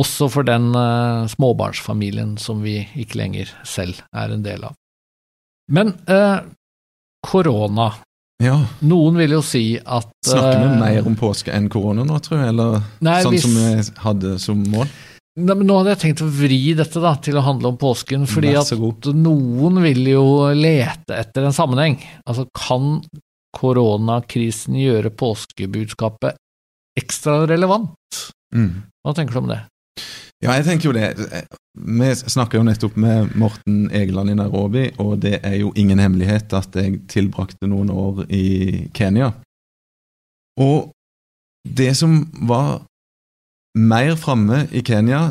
Speaker 1: Også for den eh, småbarnsfamilien som vi ikke lenger selv er en del av. Men eh, korona.
Speaker 2: Ja,
Speaker 1: Noen vil jo si at
Speaker 2: Snakker vi
Speaker 1: eh,
Speaker 2: mer om påske enn korona nå, tror jeg? Eller
Speaker 1: Nei,
Speaker 2: sånn
Speaker 1: hvis-
Speaker 2: som vi hadde som mål?
Speaker 1: Nei, men Nå hadde jeg tenkt å vri dette da, til å handle om påsken, fordi at noen vil jo lete etter en sammenheng. Altså, kan koronakrisen gjøre påskebudskapet ekstra relevant?
Speaker 2: Mm.
Speaker 1: Hva tenker du om det?
Speaker 2: Ja, jeg tenker jo det. Vi snakka jo nettopp med Morten Egeland i Nairobi, og det er jo ingen hemmelighet at jeg tilbrakte noen år i Kenya. Og det som var mer framme i Kenya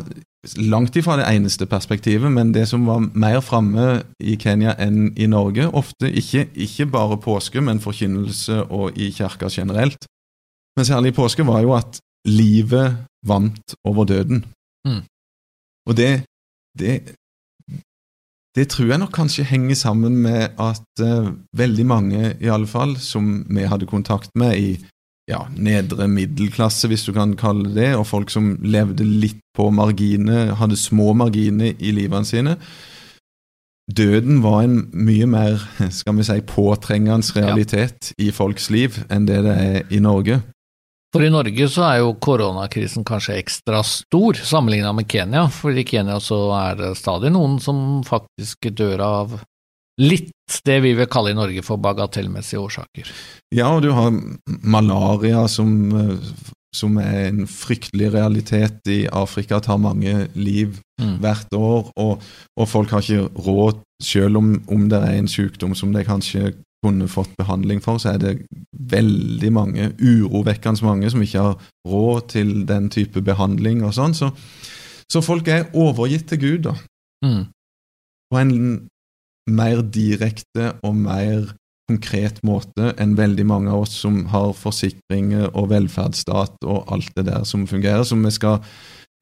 Speaker 2: Langt ifra det eneste perspektivet, men det som var mer framme i Kenya enn i Norge, ofte ikke, ikke bare påske, men forkynnelse og i kirka generelt, men særlig i påske, var jo at livet vant over døden.
Speaker 1: Mm.
Speaker 2: Og det, det det tror jeg nok kanskje henger sammen med at uh, veldig mange, i alle fall, som vi hadde kontakt med i ja, nedre middelklasse, hvis du kan kalle det det, og folk som levde litt på marginer, hadde små marginer i livene sine. Døden var en mye mer skal vi si, påtrengende realitet i folks liv enn det det er i Norge.
Speaker 1: For i Norge så er jo koronakrisen kanskje ekstra stor sammenligna med Kenya, for i Kenya så er det stadig noen som faktisk dør av litt det vi vil kalle i Norge for bagatellmessige årsaker.
Speaker 2: Ja, og du har malaria som, eh, som er en fryktelig realitet i Afrika, tar mange liv
Speaker 1: Mm.
Speaker 2: hvert år, og, og folk har ikke råd, selv om, om det er en sykdom som de kanskje kunne fått behandling for, så er det veldig mange, urovekkende mange, som ikke har råd til den type behandling og sånn. Så, så folk er overgitt til Gud, da.
Speaker 1: Mm.
Speaker 2: På en mer direkte og mer konkret måte enn veldig mange av oss som har forsikringer og velferdsstat og alt det der som fungerer, som vi skal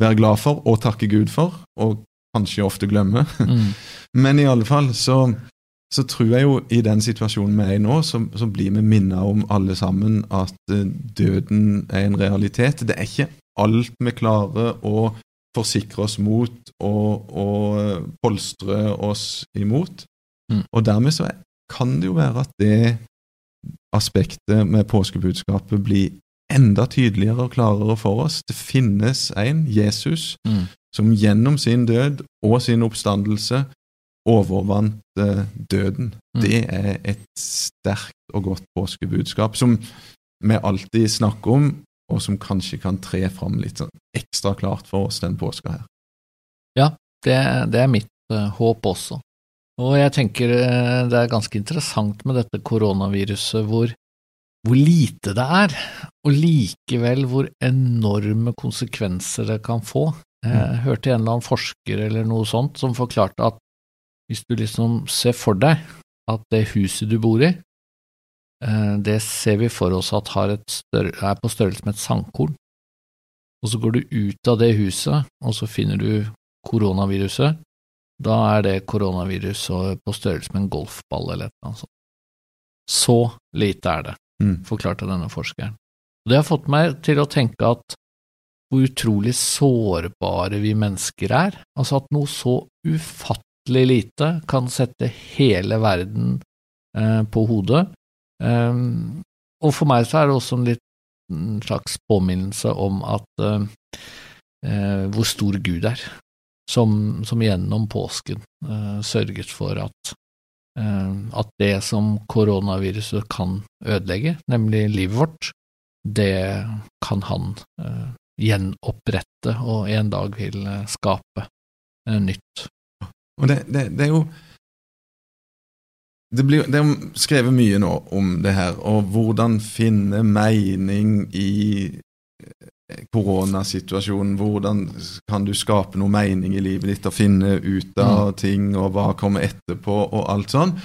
Speaker 2: være glad for og takke Gud for, og kanskje ofte glemme.
Speaker 1: Mm. <laughs>
Speaker 2: Men i alle fall så, så tror jeg jo i den situasjonen vi er i nå, så, så blir vi minnet om alle sammen at eh, døden er en realitet. Det er ikke alt vi klarer å forsikre oss mot og, og eh, polstre oss imot.
Speaker 1: Mm.
Speaker 2: Og dermed så kan det jo være at det aspektet med påskebudskapet blir enda tydeligere og klarere for oss. Det finnes en, Jesus,
Speaker 1: Mm.
Speaker 2: som gjennom sin død og sin oppstandelse overvant eh, døden.
Speaker 1: Mm.
Speaker 2: Det er et sterkt og godt påskebudskap som vi alltid snakker om, og som kanskje kan tre fram litt sånn ekstra klart for oss den påska her.
Speaker 1: Det, det er mitt uh, håp også. Og jeg tenker eh, det er ganske interessant med dette koronaviruset hvor, hvor lite det er, og likevel hvor enorme konsekvenser det kan få. Jeg hørte en eller annen forsker eller noe sånt som forklarte at hvis du liksom ser for deg at det huset du bor i, eh, det ser vi for oss at har et større, er på størrelse med et sandkorn. og så går du ut av det huset, og så finner du koronaviruset, da er det koronavirus på størrelse med en golfball eller annet sånt. Så lite er det,
Speaker 2: Mm.
Speaker 1: forklarte denne forskeren. Og det har fått meg til å tenke at hvor utrolig sårbare vi mennesker er. Altså at noe så ufattelig lite kan sette hele verden eh, på hodet. Um, og for meg så er det også en litt en slags påminnelse om at eh, eh, hvor stor Gud er, som, som gjennom påsken eh, sørget for at, eh, at det som koronaviruset kan ødelegge, nemlig livet vårt, det kan han eh, gjenopprette og en dag vil skape nytt.
Speaker 2: Og det, det, det er jo det, blir, det er skrevet mye nå om det her, og hvordan finne mening i koronasituasjonen. Hvordan kan du skape noe mening i livet ditt og finne ut av ting, og hva kommer etterpå, og alt sånn.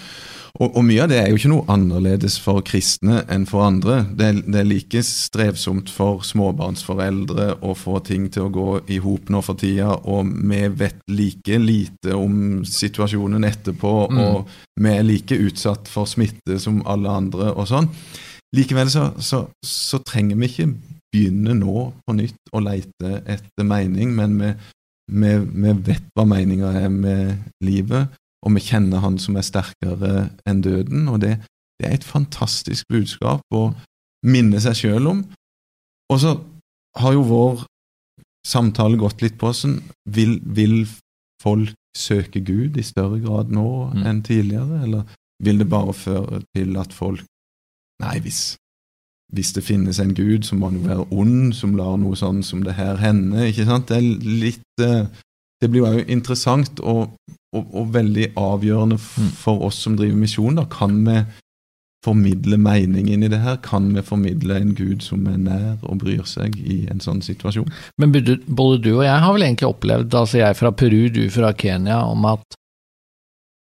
Speaker 2: Og, og, mye av det er jo ikke noe annerledes for kristne enn for andre. Det det er like strevsomt for småbarnsforeldre å få ting til å gå i hop nå for tida, og vi vet like lite om situasjonen etterpå,
Speaker 1: Mm.
Speaker 2: og vi er like utsatt for smitte som alle andre og sånn. Likevel så, så, så trenger vi ikke begynne nå på nytt å leite etter mening, men vi, vi, vi vet hva meninga er med livet og vi kjenner Han som er sterkere enn døden. og det, det er et fantastisk budskap å minne seg sjøl om. Og så har jo vår samtale gått litt på sånn vil, vil folk søke Gud i større grad nå
Speaker 1: Mm.
Speaker 2: enn tidligere, eller vil det bare føre til at folk Nei, hvis, hvis det finnes en Gud, så må han jo være ond, som lar noe sånn som det her hende. ikke sant? Det er litt eh, Det blir jo interessant og, og, og veldig avgjørende
Speaker 1: Mm.
Speaker 2: for oss som driver misjon. da, Kan vi formidle mening inn i det her? Kan vi formidle en Gud som er nær og bryr seg i en sånn situasjon?
Speaker 1: Men både både du og jeg har vel egentlig opplevd, altså jeg fra Peru, du fra Kenya, om at,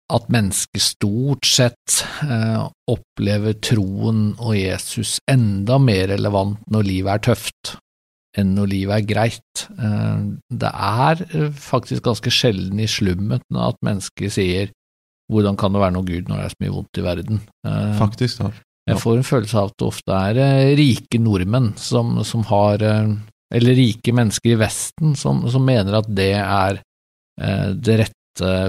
Speaker 1: at mennesker stort sett eh, opplever troen og Jesus enda mer relevant når livet er tøft enn når livet er greit. Eh, det er eh, faktisk ganske sjelden i slummet at mennesker sier hvordan kan det være noe Gud når det er så mye vondt i verden? Eh,
Speaker 2: Faktisk, da.
Speaker 1: jeg får en følelse av at det ofte er rike nordmenn som, som har eh, Eller rike mennesker i Vesten som, som mener at det er eh, det rette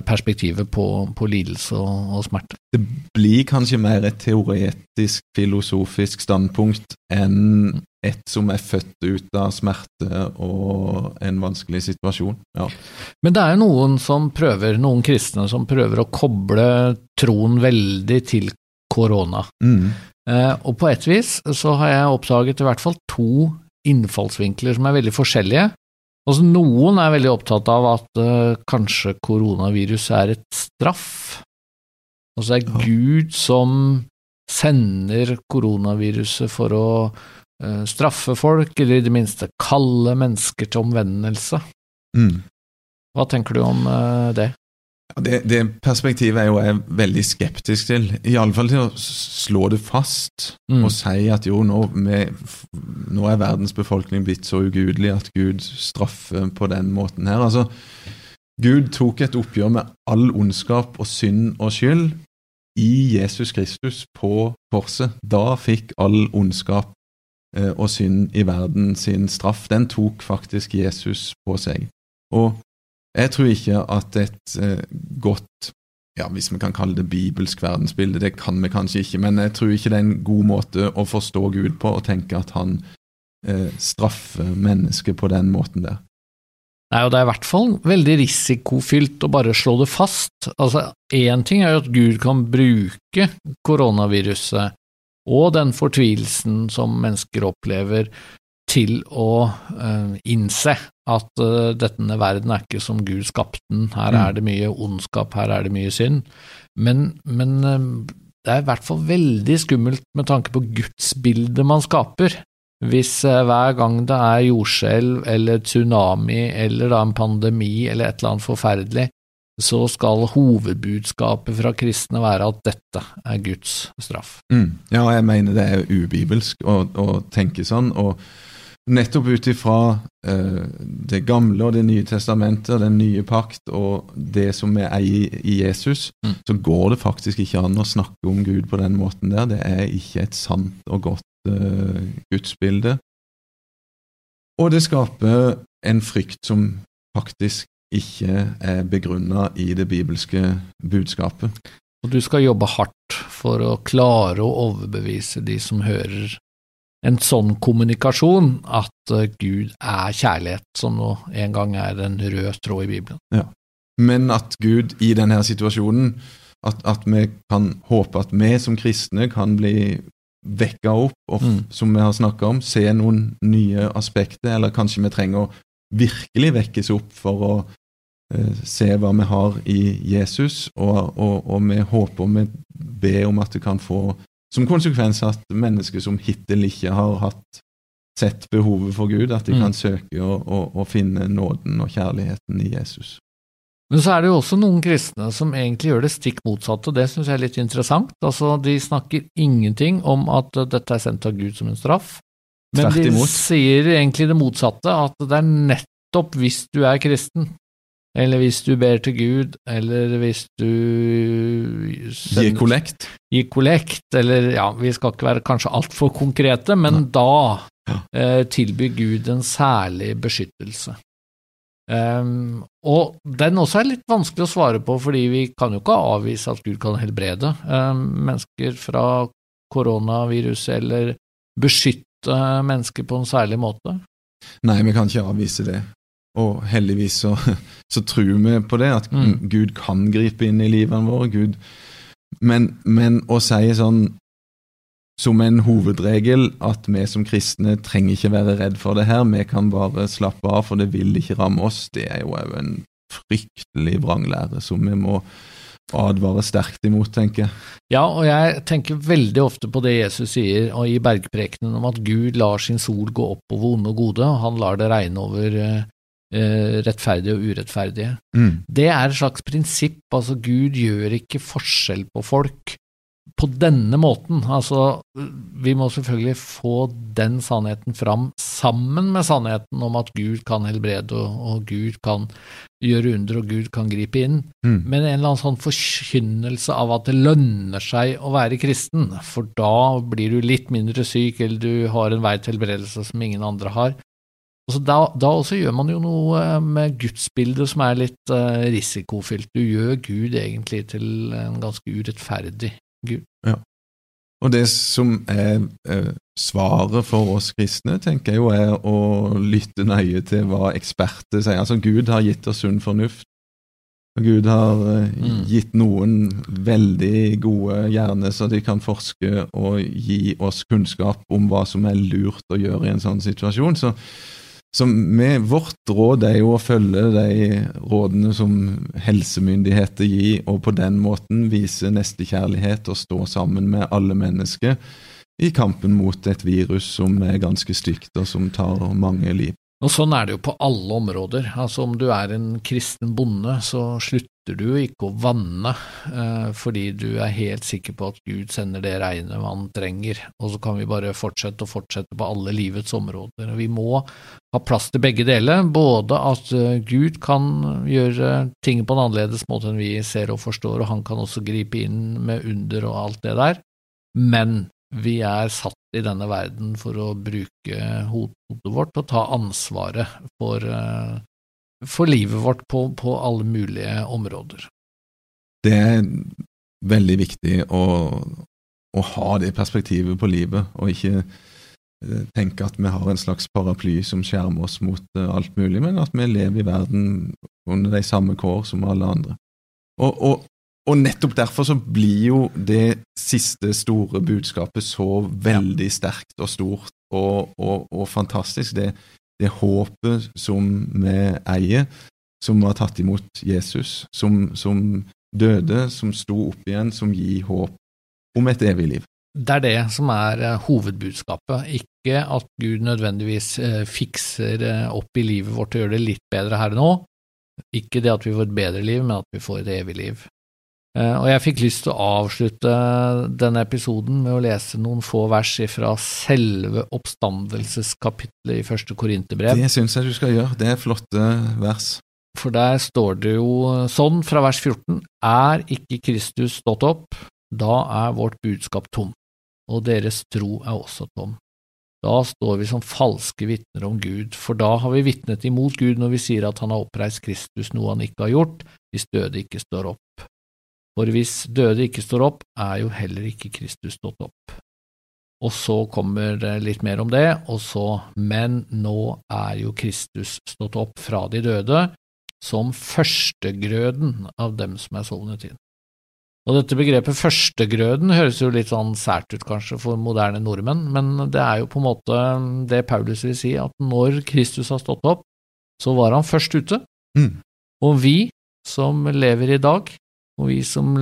Speaker 1: perspektivet på, på lidelse og, og smerte.
Speaker 2: Det blir kanskje mer et teoretisk, filosofisk standpunkt enn et som er født ut av smerte og en vanskelig situasjon. Ja.
Speaker 1: Men det er jo noen som prøver, noen kristne som prøver å koble troen veldig til korona.
Speaker 2: Mm.
Speaker 1: Eh, og på et vis så har jeg oppdaget i hvert fall to innfallsvinkler som er veldig forskjellige. Altså Noen er veldig opptatt av at uh, kanskje koronaviruset er et straff. Altså det er. Gud som sender koronaviruset for å uh, straffe folk, eller i det minste kalle mennesker til omvendelse.
Speaker 2: Mm.
Speaker 1: Hva tenker du om uh, det?
Speaker 2: Det, det perspektivet er jo jeg veldig skeptisk til. Iallfall til å slå det fast
Speaker 1: Mm.
Speaker 2: og si at jo, nå, vi, nå er verdens befolkning blitt så ugudelig at Gud straffer på den måten her. Altså, Gud tok et oppgjør med all ondskap og synd og skyld i Jesus Kristus på korset. Da fikk all ondskap eh, og synd i verden sin straff. Den tok faktisk Jesus på seg. Og jeg tror ikke at et eh, godt ja, Hvis vi kan kalle det bibelsk verdensbilde, det kan vi kanskje ikke, men jeg tror ikke det er en god måte å forstå Gud på å tenke at han eh, straffer mennesket på den måten der.
Speaker 1: Nei, og det er i hvert fall veldig risikofylt å bare slå det fast. Altså, én ting er jo at Gud kan bruke koronaviruset og den fortvilelsen som mennesker opplever, til å eh, innse at eh, denne verden er ikke som Gud skapte den, her
Speaker 2: Mm.
Speaker 1: er det mye ondskap, her er det mye synd. Men, men eh, det er i hvert fall veldig skummelt med tanke på gudsbildet man skaper. Hvis hver gang det er jordskjelv eller tsunami eller da en pandemi eller et eller annet forferdelig, så skal hovedbudskapet fra kristne være at dette er Guds straff.
Speaker 2: Mm. Ja, jeg mener det er ubibelsk å, å tenke sånn. og nettopp ut ifra eh, det gamle og det nye testamentet, den nye pakt og det som vi eier i Jesus,
Speaker 1: Mm.
Speaker 2: så går det faktisk ikke an å snakke om Gud på den måten der. Det er ikke et sant og godt eh, gudsbilde. Og det skaper en frykt som faktisk ikke er begrunna i det bibelske budskapet.
Speaker 1: Og du skal jobbe hardt for å klare å overbevise de som hører en sånn kommunikasjon, at eh, Gud er kjærlighet, som nå en gang er en rød tråd i Bibelen. Ja.
Speaker 2: Men at Gud i denne situasjonen, at, at vi kan håpe at vi som kristne kan bli vekka opp, og
Speaker 1: Mm.
Speaker 2: som vi har snakka om, se noen nye aspekter, eller kanskje vi trenger å virkelig vekkes opp for å eh, se hva vi har i Jesus, og, og, og vi håper og vi ber om at det kan få som konsekvens at mennesker som hittil ikke har hatt sett behovet for Gud, at de
Speaker 1: Mm.
Speaker 2: kan søke å, og, og, finne nåden og kjærligheten i Jesus.
Speaker 1: Men så er det jo også noen kristne som egentlig gjør det stikk motsatte, og det syns jeg er litt interessant. Altså, De snakker ingenting om at dette er sendt av Gud som en straff, men de sier egentlig det motsatte, at det er nettopp hvis du er kristen, eller hvis du ber til Gud, eller hvis du
Speaker 2: Gi kollekt.
Speaker 1: Gi kollekt, eller ja, vi skal ikke være kanskje altfor konkrete, men da
Speaker 2: Ja.
Speaker 1: eh, tilbyr Gud en særlig beskyttelse. Um, og den også er litt vanskelig å svare på, fordi vi kan jo ikke avvise at Gud kan helbrede um, mennesker fra koronaviruset, eller beskytte mennesker på en særlig måte.
Speaker 2: Nei, vi kan ikke avvise det. Og heldigvis så, <laughs> så tror vi på det, at
Speaker 1: Mm.
Speaker 2: Gud kan gripe inn i livene våre. Gud. Men, men å si sånn som en hovedregel at vi som kristne trenger ikke være redd for det her, vi kan bare slappe av, for det vil ikke ramme oss, det er jo òg en fryktelig vranglære som vi må advare sterkt imot, tenker jeg.
Speaker 1: Ja, og jeg tenker veldig ofte på det Jesus sier og i bergprekenen om at Gud lar sin sol gå opp over onde og gode, og han lar det regne over eh, rettferdige og urettferdige. Det er et slags prinsipp, altså Gud gjør ikke forskjell på folk på denne måten. Altså, vi må selvfølgelig få den sannheten fram sammen med sannheten om at Gud kan helbrede, og, og Gud kan gjøre under, og Gud kan gripe inn.
Speaker 2: Mm.
Speaker 1: Men en eller annen sånn forkynnelse av at det lønner seg å være kristen, for da blir du litt mindre syk, eller du har en vei til helbredelse som ingen andre har. Altså da, da også gjør man jo noe med gudsbildet som er litt eh, risikofylt. Du gjør Gud egentlig til en ganske urettferdig Gud.
Speaker 2: Og det som er eh, svaret for oss kristne, tenker jeg jo er å lytte nøye til hva eksperter sier. Altså, Gud har gitt oss sunn fornuft. Og Gud har eh,
Speaker 1: Mm.
Speaker 2: gitt noen veldig gode hjerner, så de kan forske og gi oss kunnskap om hva som er lurt å gjøre i en sånn situasjon. Så, så med, vårt råd er jo å følge de rådene som helsemyndigheter gir, og på den måten vise nestekjærlighet og stå sammen med alle mennesker i kampen mot et virus som er ganske stygt, og som tar mange liv.
Speaker 1: Og sånn er det jo på alle områder. Altså Om du er en kristen bonde, så slutter du ikke å vanne eh, fordi du er helt sikker på at Gud sender det regnet man trenger, og så kan vi bare fortsette og fortsette på alle livets områder. Vi må ha plass til begge deler, både at eh, Gud kan gjøre ting på en annerledes måte enn vi ser og forstår, og han kan også gripe inn med under og alt det der, men vi er satt i denne verden for å bruke hodet vårt og ta ansvaret for, eh, for livet vårt på, på alle mulige områder.
Speaker 2: Det er veldig viktig å, å ha det perspektivet på livet, og ikke eh, tenke at vi har en slags paraply som skjermer oss mot eh, alt mulig, men at vi lever i verden under de samme kår som alle andre. Og, og, og nettopp derfor så blir jo det siste store budskapet så veldig sterkt og stort og, og, og fantastisk. Det, det håpet som vi eier, som har tatt imot Jesus, som, som døde, som sto opp igjen, som gir håp om et evig liv.
Speaker 1: Det er det som er eh, hovedbudskapet, ikke at Gud nødvendigvis eh, fikser eh, opp i livet vårt og gjør det litt bedre her og nå. Ikke det at vi får et bedre liv, men at vi får et evig liv. Eh, og jeg fikk lyst til å avslutte denne episoden med å lese noen få vers fra selve oppstandelseskapitlet i første Korinterbrev.
Speaker 2: Det syns jeg du skal gjøre. Det er flotte vers.
Speaker 1: For der står det jo sånn fra vers 14, er ikke Kristus stått opp, da er vårt budskap tom, og deres tro er også tom. Da står vi som falske vitner om Gud, for da har vi vitnet imot Gud når vi sier at han har oppreist Kristus, noe han ikke har gjort, hvis døde ikke står opp. For hvis døde ikke står opp, er jo heller ikke Kristus stått opp. Og så kommer det litt mer om det, og så, men nå er jo Kristus stått opp fra de døde, som førstegrøden av dem som er sovnet inn. Og dette begrepet førstegrøden høres jo litt sånn sært ut kanskje for moderne nordmenn, men det er jo på en måte det Paulus vil si, at når Kristus har stått opp, så var han først ute.
Speaker 2: Mm.
Speaker 1: Og vi som lever i dag, og som,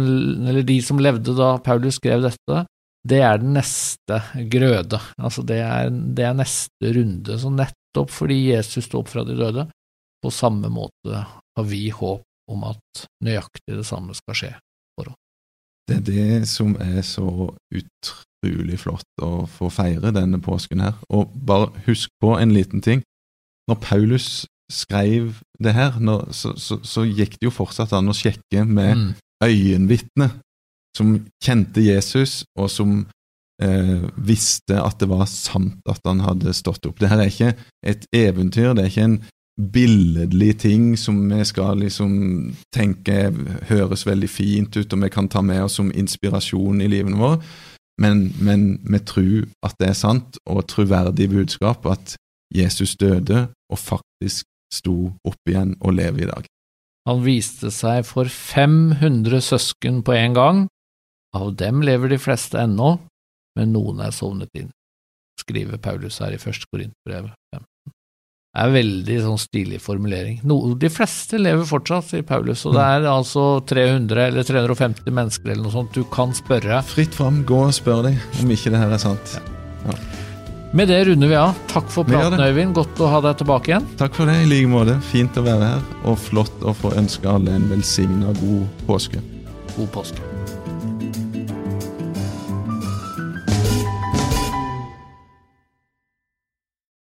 Speaker 1: de som levde da Paulus skrev dette, det er den neste grøde, altså det er, det er neste runde. Så nettopp fordi Jesus sto opp fra de døde, på samme måte har vi håp om at nøyaktig det samme skal skje for oss.
Speaker 2: Det er det som er så utrolig flott å få feire denne påsken her. Og bare husk på en liten ting. Når Paulus skrev det her, når, så, så, så, gikk det jo fortsatt an å sjekke med mm. øyenvitner som kjente Jesus, og som eh, visste at det var sant at han hadde stått opp. Det her er ikke et eventyr, det er ikke en billedlig ting som vi skal liksom tenke høres veldig fint ut, og vi kan ta med oss som inspirasjon i livet vårt, men, men vi tror at det er sant, og troverdig budskap at Jesus døde og faktisk sto opp igjen og lever i dag.
Speaker 1: Han viste seg for 500 søsken på en gang. Av dem lever de fleste ennå, men noen er sovnet inn, skriver Paulus her i første Korintbrev 15. Det er veldig sånn stilig formulering. No, de fleste lever fortsatt, sier Paulus, og det er altså 300 eller 350 mennesker eller noe sånt du kan spørre.
Speaker 2: Fritt fram, gå og spør deg om ikke det her er sant. Ja.
Speaker 1: Med det runder vi av. Takk for praten, Øyvind. Godt å ha deg tilbake igjen.
Speaker 2: Takk for det, i like måte. Fint å være her, og flott å få ønske alle en velsigna god påske.
Speaker 1: God påske.